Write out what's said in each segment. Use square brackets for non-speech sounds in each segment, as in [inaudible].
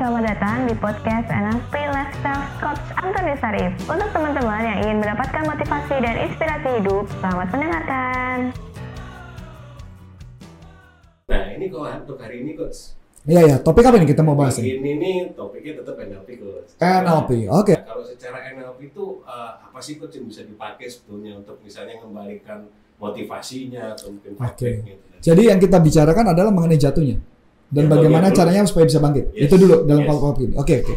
selamat datang di podcast NLP Lifestyle Coach Antoni Sarif. Untuk teman-teman yang ingin mendapatkan motivasi dan inspirasi hidup, selamat mendengarkan. Nah ini kok untuk hari ini coach. Iya ya, topik apa nih kita mau bahas ini? ini nih topiknya tetap NLP coach. NLP, oke. Nah, kalau secara NLP itu eh, apa sih coach yang bisa dipakai sebetulnya untuk misalnya mengembalikan motivasinya atau mungkin gitu. Jadi yang kita bicarakan adalah mengenai jatuhnya dan Ya, bagaimana bagian dulu. caranya supaya bisa bangkit. Yes, Itu dulu dalam yes. topik ini. Oke oke.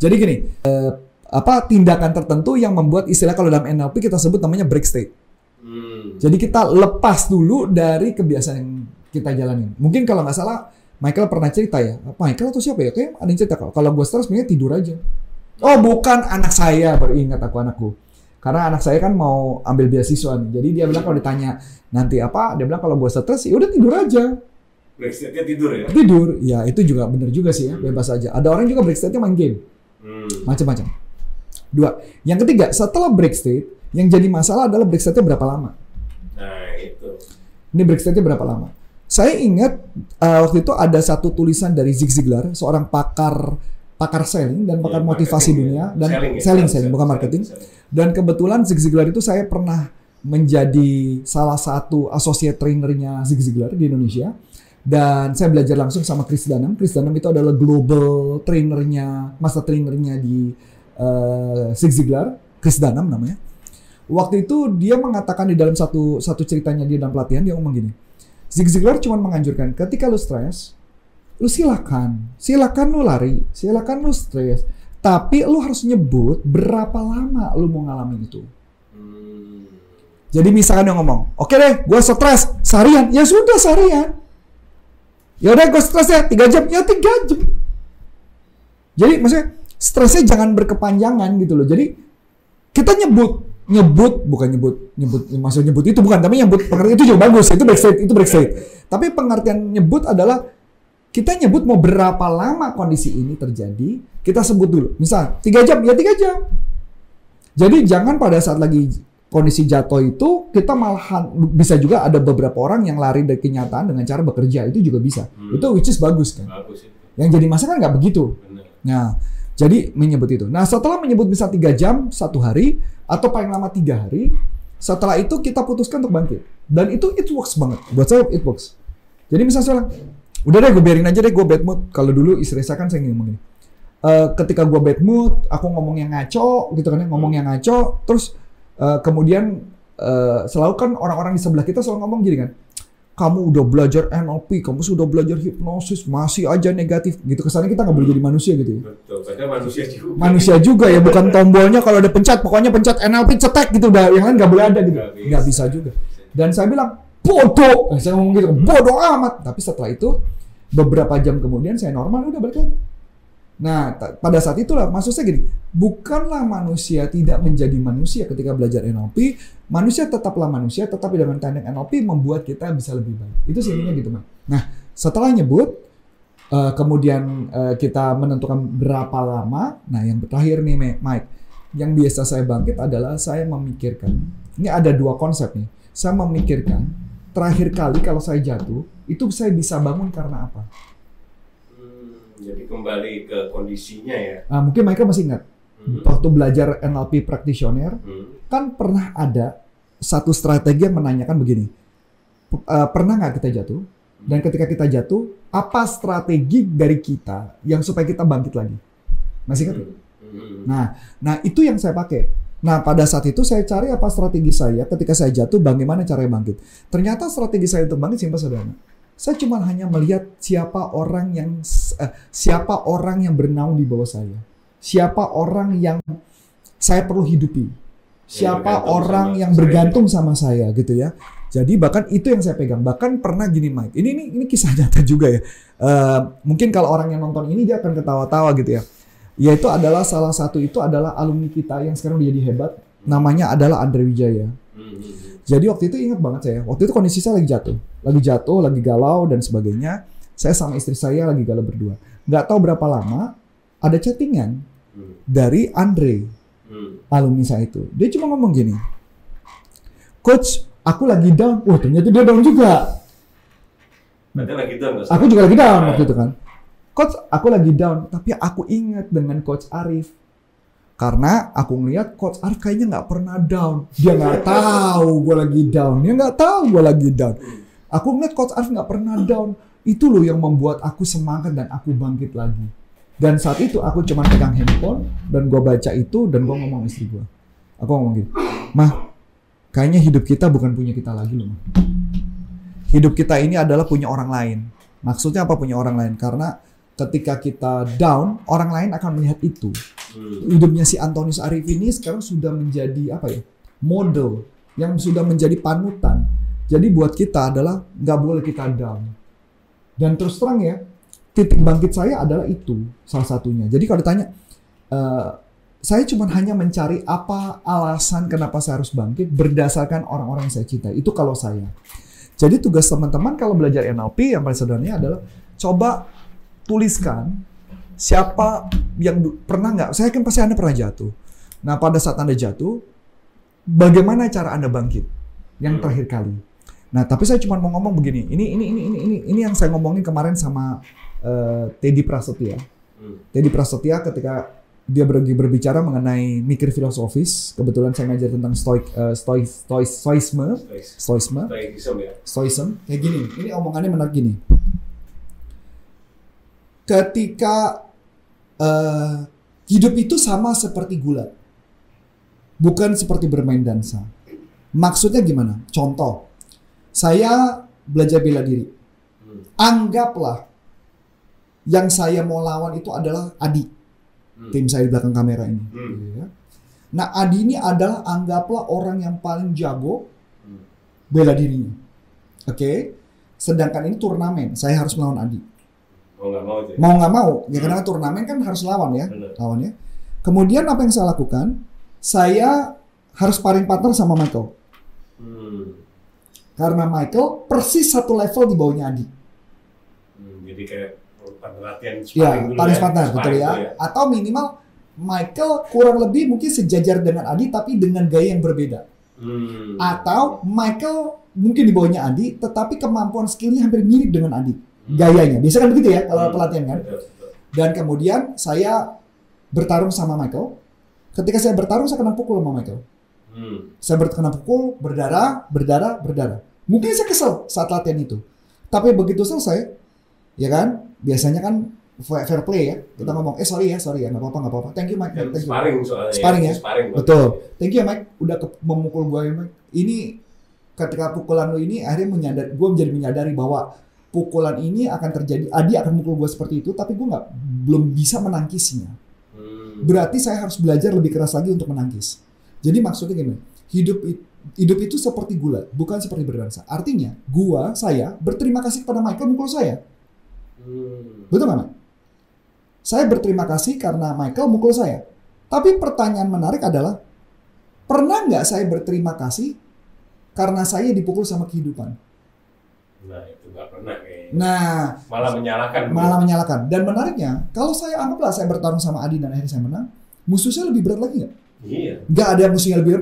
Jadi gini, eh, apa tindakan tertentu yang membuat istilah kalau dalam NLP kita sebut namanya break state. Hmm. Jadi kita lepas dulu dari kebiasaan yang kita jalanin. Mungkin kalau nggak salah Michael pernah cerita ya. Michael atau siapa ya? Kayak ada yang cerita kalau kalau gue stres sebenarnya tidur aja. Oh bukan anak saya baru ingat aku anakku. Karena anak saya kan mau ambil beasiswa nih. Jadi dia bilang kalau ditanya nanti apa, dia bilang kalau gue stres ya udah tidur aja. Break state-nya tidur ya. Tidur. Ya itu juga bener juga sih ya, bebas aja. Ada orang juga break state-nya main game. Hmm. Macam-macam. Dua. Yang ketiga, setelah break state, yang jadi masalah adalah break state-nya berapa lama. Nah itu. Ini break state-nya berapa lama? Saya ingat uh, waktu itu ada satu tulisan dari Zig Ziglar, seorang pakar pakar selling dan pakar Ya, motivasi dunia ya. dan Selling ya, selling, selling, selling, bukan selling, marketing. selling. Dan kebetulan Zig Ziglar itu saya pernah menjadi salah satu associate trainernya Zig Ziglar di Indonesia. Dan saya belajar langsung sama Chris Dunham. Chris Dunham itu adalah global trainernya, master trainernya di uh, Zig Ziglar. Chris Dunham namanya. Waktu itu dia mengatakan di dalam satu satu ceritanya dia dalam pelatihan dia ngomong gini. Zig Ziglar cuma menganjurkan ketika lu stres, lu silakan, silakan lu lari, silakan lu stres, tapi lu harus nyebut berapa lama lu mau ngalamin itu. Hmm. Jadi misalkan dia ngomong, oke deh, gue stres seharian, ya sudah seharian. Ya udah gue stres ya tiga jam, ya tiga jam. Jadi maksudnya stresnya jangan berkepanjangan gitu loh. Jadi kita nyebut, nyebut bukan nyebut, nyebut maksud nyebut itu bukan, tapi nyebut pengertian itu juga bagus, itu backstage, itu backstage. Tapi pengertian nyebut adalah kita nyebut mau berapa lama kondisi ini terjadi, kita sebut dulu. Misal tiga jam, ya tiga jam. Jadi jangan pada saat lagi kondisi jatuh itu kita malahan bisa juga ada beberapa orang yang lari dari kenyataan dengan cara bekerja itu juga bisa. Hmm. Itu which is bagus kan. Bagus itu. Yang jadi masalah kan nggak begitu. Benar. Nah, jadi menyebut itu. Nah, setelah menyebut bisa tiga jam satu hari atau paling lama tiga hari, setelah itu kita putuskan untuk bangkit. Dan itu it works banget. Buat saya it works. Jadi misalnya saya udah deh gue biarin aja deh gue bad mood. Kalau dulu istri saya kan saya ngomong gini. "Eh, ketika gue bad mood, aku ngomong yang ngaco gitu kan ya, ngomong yang ngaco, terus eh, kemudian eh, selalu kan orang-orang di sebelah kita selalu ngomong gini kan, kamu udah belajar NLP, kamu sudah belajar hipnosis, masih aja negatif gitu. Kesannya kita nggak boleh jadi manusia gitu ya Betul. Padahal manusia juga. manusia juga ya bukan [laughs] tombolnya kalau ada pencet pokoknya pencet NLP cetek gitu udah yang lain nggak boleh ada gitu Nggak bisa. bisa juga dan saya bilang bodoh saya ngomong gitu bodoh amat tapi setelah itu beberapa jam kemudian saya normal udah balik lagi nah pada saat itulah maksud saya gini bukanlah manusia tidak menjadi manusia ketika belajar NLP manusia tetaplah manusia tetapi dengan teknik NLP membuat kita bisa lebih baik itu sih intinya gitu Mak. nah setelah nyebut Eh, kemudian eh, kita menentukan berapa lama. Nah, yang terakhir nih, Mike, yang biasa saya bangkit adalah saya memikirkan. Ini ada dua konsep nih. Saya memikirkan terakhir kali kalau saya jatuh itu saya bisa bangun karena apa? Hmm, jadi kembali ke kondisinya ya. Ah, mungkin Michael masih ingat Hmm. waktu belajar NLP practitioner Hmm. kan pernah ada satu strategi yang menanyakan begini. Eh, pernah nggak kita jatuh? Dan ketika kita jatuh, apa strategi dari kita yang supaya kita bangkit lagi? Masih ingat? Hmm. Nah, nah itu yang saya pakai. Nah, pada saat itu saya cari apa strategi saya ketika saya jatuh, bagaimana caranya bangkit. Ternyata strategi saya untuk bangkit simpel sederhana. Saya cuma hanya melihat siapa orang yang eh, siapa orang yang bernaung di bawah saya. Siapa orang yang saya perlu hidupi. Siapa bergantung orang sama yang saya. bergantung sama saya gitu ya. Jadi bahkan itu yang saya pegang. Bahkan pernah gini Mike. Ini ini, ini kisah [laughs] nyata juga ya. Eh, mungkin kalau orang yang nonton ini dia akan ketawa-tawa gitu ya yaitu adalah salah satu itu adalah alumni kita yang sekarang udah jadi hebat namanya adalah Andre Wijaya Hmm. jadi waktu itu ingat banget saya waktu itu kondisi saya lagi jatuh lagi jatuh lagi galau dan sebagainya saya sama istri saya lagi galau berdua nggak tahu berapa lama ada chattingan Hmm. dari Andre Hmm. alumni saya itu dia cuma ngomong gini coach aku lagi down wah ternyata dia down juga Berarti lagi down nggak aku juga lagi down waktu itu kan coach aku lagi down, tapi aku ingat dengan coach Arif. Karena aku ngeliat coach Arif kayaknya nggak pernah down. Dia nggak tahu gue lagi down. Dia nggak tahu gue lagi down. Aku ngeliat coach Arif nggak pernah down. Itu loh yang membuat aku semangat dan aku bangkit lagi. Dan saat itu aku cuma pegang handphone dan gue baca itu dan gue ngomong istri gue. Aku ngomong gitu, mah kayaknya hidup kita bukan punya kita lagi loh. Mah. Hidup kita ini adalah punya orang lain. Maksudnya apa punya orang lain? Karena ketika kita down, orang lain akan melihat itu. Hmm. Hidupnya si Antonius Arif ini sekarang sudah menjadi apa ya? Model yang sudah menjadi panutan. Jadi buat kita adalah nggak boleh kita down. Dan terus terang ya, titik bangkit saya adalah itu salah satunya. Jadi kalau ditanya, eh, saya cuma hanya mencari apa alasan kenapa saya harus bangkit berdasarkan orang-orang yang saya cintai. Itu kalau saya. Jadi tugas teman-teman kalau belajar NLP yang paling sederhananya adalah coba tuliskan siapa yang pernah nggak? Saya yakin pasti anda pernah jatuh. Nah pada saat anda jatuh, bagaimana cara anda bangkit? Yang Hmm. terakhir kali. Nah tapi saya cuma mau ngomong begini. Ini ini ini ini ini ini yang saya ngomongin kemarin sama eh, Teddy Prasetya. Hmm. Teddy Prasetya ketika dia ber- berbicara mengenai mikir filosofis, kebetulan saya ngajar tentang stoik, eh, stoik, stoik, stoisme, stoisme, Stoicism ya. stoism, kayak gini. Ini omongannya menarik gini. Ketika eh, hidup itu sama seperti gula, bukan seperti bermain dansa. Maksudnya gimana? Contoh, saya belajar bela diri. Anggaplah yang saya mau lawan itu adalah Adi, Hmm. tim saya di belakang kamera ini. Hmm. Ya. Nah, Adi ini adalah anggaplah orang yang paling jago Hmm. bela dirinya. Oke. Sedangkan ini turnamen, saya harus melawan Adi. Mau nggak mau ya? Mau nggak mau, ya karena turnamen kan harus lawan ya, Benar. lawan ya. Kemudian apa yang saya lakukan? Saya harus paring partner sama Michael. Hmm. Karena Michael persis satu level di bawahnya Adi. Hmm. Jadi kayak latihan Ya, dulu paling ya. partner, betul ya. dulu Atau minimal Michael kurang lebih mungkin sejajar dengan Adi tapi dengan gaya yang berbeda. Hmm. Atau Michael mungkin di bawahnya Adi tetapi kemampuan skillnya hampir mirip dengan Adi. Hmm. Gayanya. Biasa kan begitu ya kalau Hmm. pelatihan kan. Betul. Dan kemudian saya bertarung sama Michael. Ketika saya bertarung saya kena pukul sama Michael. Hmm. Saya kena pukul, berdarah, berdarah, berdarah. Mungkin saya kesel saat latihan itu. Tapi begitu selesai, ya kan? Biasanya kan fair play ya. Kita ngomong, eh sorry ya, sorry ya, nggak apa-apa, nggak apa-apa. Thank you Mike, thank you. sparring soalnya Sparring ya? Sparring Betul. Thank you ya Mike, udah ke, memukul gue ya Mike. Ini ketika pukulan lu ini akhirnya menyadar, gue menjadi menyadari bahwa pukulan ini akan terjadi. Adi akan mukul gue seperti itu, tapi gue nggak belum bisa menangkisnya. Hmm. Berarti saya harus belajar lebih keras lagi untuk menangkis. Jadi maksudnya gini, hidup hidup itu seperti gula, bukan seperti berdansa. Artinya, gua, saya berterima kasih kepada Michael mukul saya. Hmm. Betul nggak? Saya berterima kasih karena Michael mukul saya. Tapi pertanyaan menarik adalah, pernah nggak saya berterima kasih karena saya dipukul sama kehidupan? Nah nggak pernah kayaknya. Nah, Malah menyalahkan. malah menyalahkan. Dan menariknya, kalau saya anggaplah saya bertarung sama Adi dan akhirnya saya menang, musuh saya lebih berat lagi nggak? Iya. Nggak ada musuh yang lebih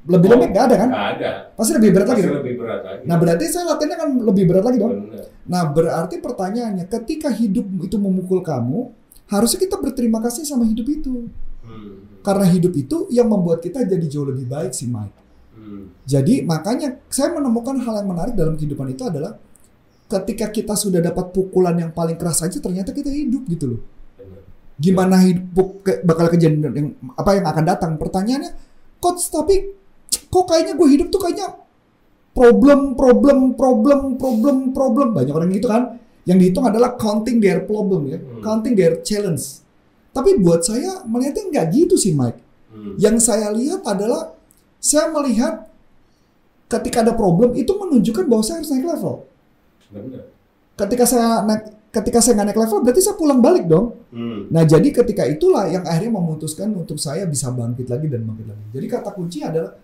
lebih Oh, lembek, nggak ada kan? Nggak ada. Pasti lebih berat lagi. Pasti dong? lebih berat lagi. Nah berarti saya latihannya kan lebih berat lagi dong. Benar. Nah berarti pertanyaannya, ketika hidup itu memukul kamu, harusnya kita berterima kasih sama hidup itu. Hmm. Karena hidup itu yang membuat kita jadi jauh lebih baik sih Mike. Hmm. Jadi makanya saya menemukan hal yang menarik dalam kehidupan itu adalah ketika kita sudah dapat pukulan yang paling keras saja ternyata kita hidup gitu loh. Gimana hidup ke- bakal kejadian yang apa yang akan datang? Pertanyaannya, coach tapi kok kayaknya gue hidup tuh kayaknya problem, problem, problem, problem, problem banyak orang gitu kan. Yang dihitung adalah counting their problem ya, Hmm. counting their challenge. Tapi buat saya melihatnya nggak gitu sih Mike. Hmm. Yang saya lihat adalah saya melihat ketika ada problem itu menunjukkan bahwa saya harus naik level. Benar. Ketika saya naik ketika saya nggak naik level berarti saya pulang balik dong. Hmm. Nah jadi ketika itulah yang akhirnya memutuskan untuk saya bisa bangkit lagi dan bangkit lagi. Jadi kata kunci adalah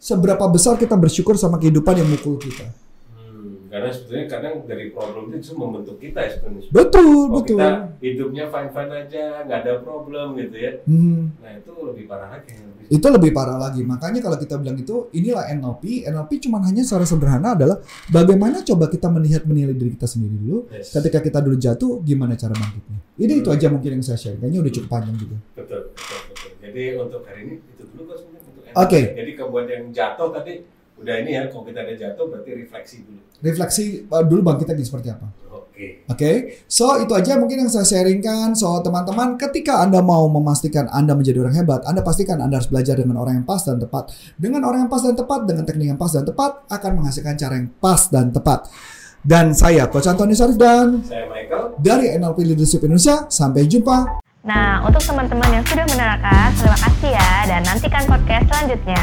seberapa besar kita bersyukur sama kehidupan yang mukul kita. Hmm. Karena sebetulnya kadang dari problem itu membentuk kita ya sebenarnya. Betul, Kalau betul. kita hidupnya fine fine aja, nggak ada problem gitu ya. Hmm. Nah itu lebih parah lagi. Itu lebih parah lagi. Makanya kalau kita bilang itu inilah NLP. NLP cuma hanya secara sederhana adalah bagaimana coba kita melihat menilai diri kita sendiri dulu. Yes. Ketika kita dulu jatuh, gimana cara bangkitnya? Ini itu aja mungkin yang saya share. Kayaknya udah cukup panjang juga. Betul, betul, betul. Jadi untuk hari ini itu dulu kok sebenarnya. Oke. Jadi kebuat yang jatuh tadi udah ini ya. Kalau kita ada jatuh berarti refleksi dulu. Refleksi uh, dulu bangkitnya seperti apa? Oke. Oke, so itu aja mungkin yang saya sharingkan. So teman-teman, ketika Anda mau memastikan Anda menjadi orang hebat, Anda pastikan Anda harus belajar dengan orang yang pas dan tepat. Dengan orang yang pas dan tepat, dengan teknik yang pas dan tepat, akan menghasilkan cara yang pas dan tepat. Dan saya, Coach Antoni Sarif dan Saya Michael. dari NLP Leadership Indonesia, sampai jumpa. Nah, untuk teman-teman yang sudah menerangkan, terima kasih ya dan nantikan podcast selanjutnya.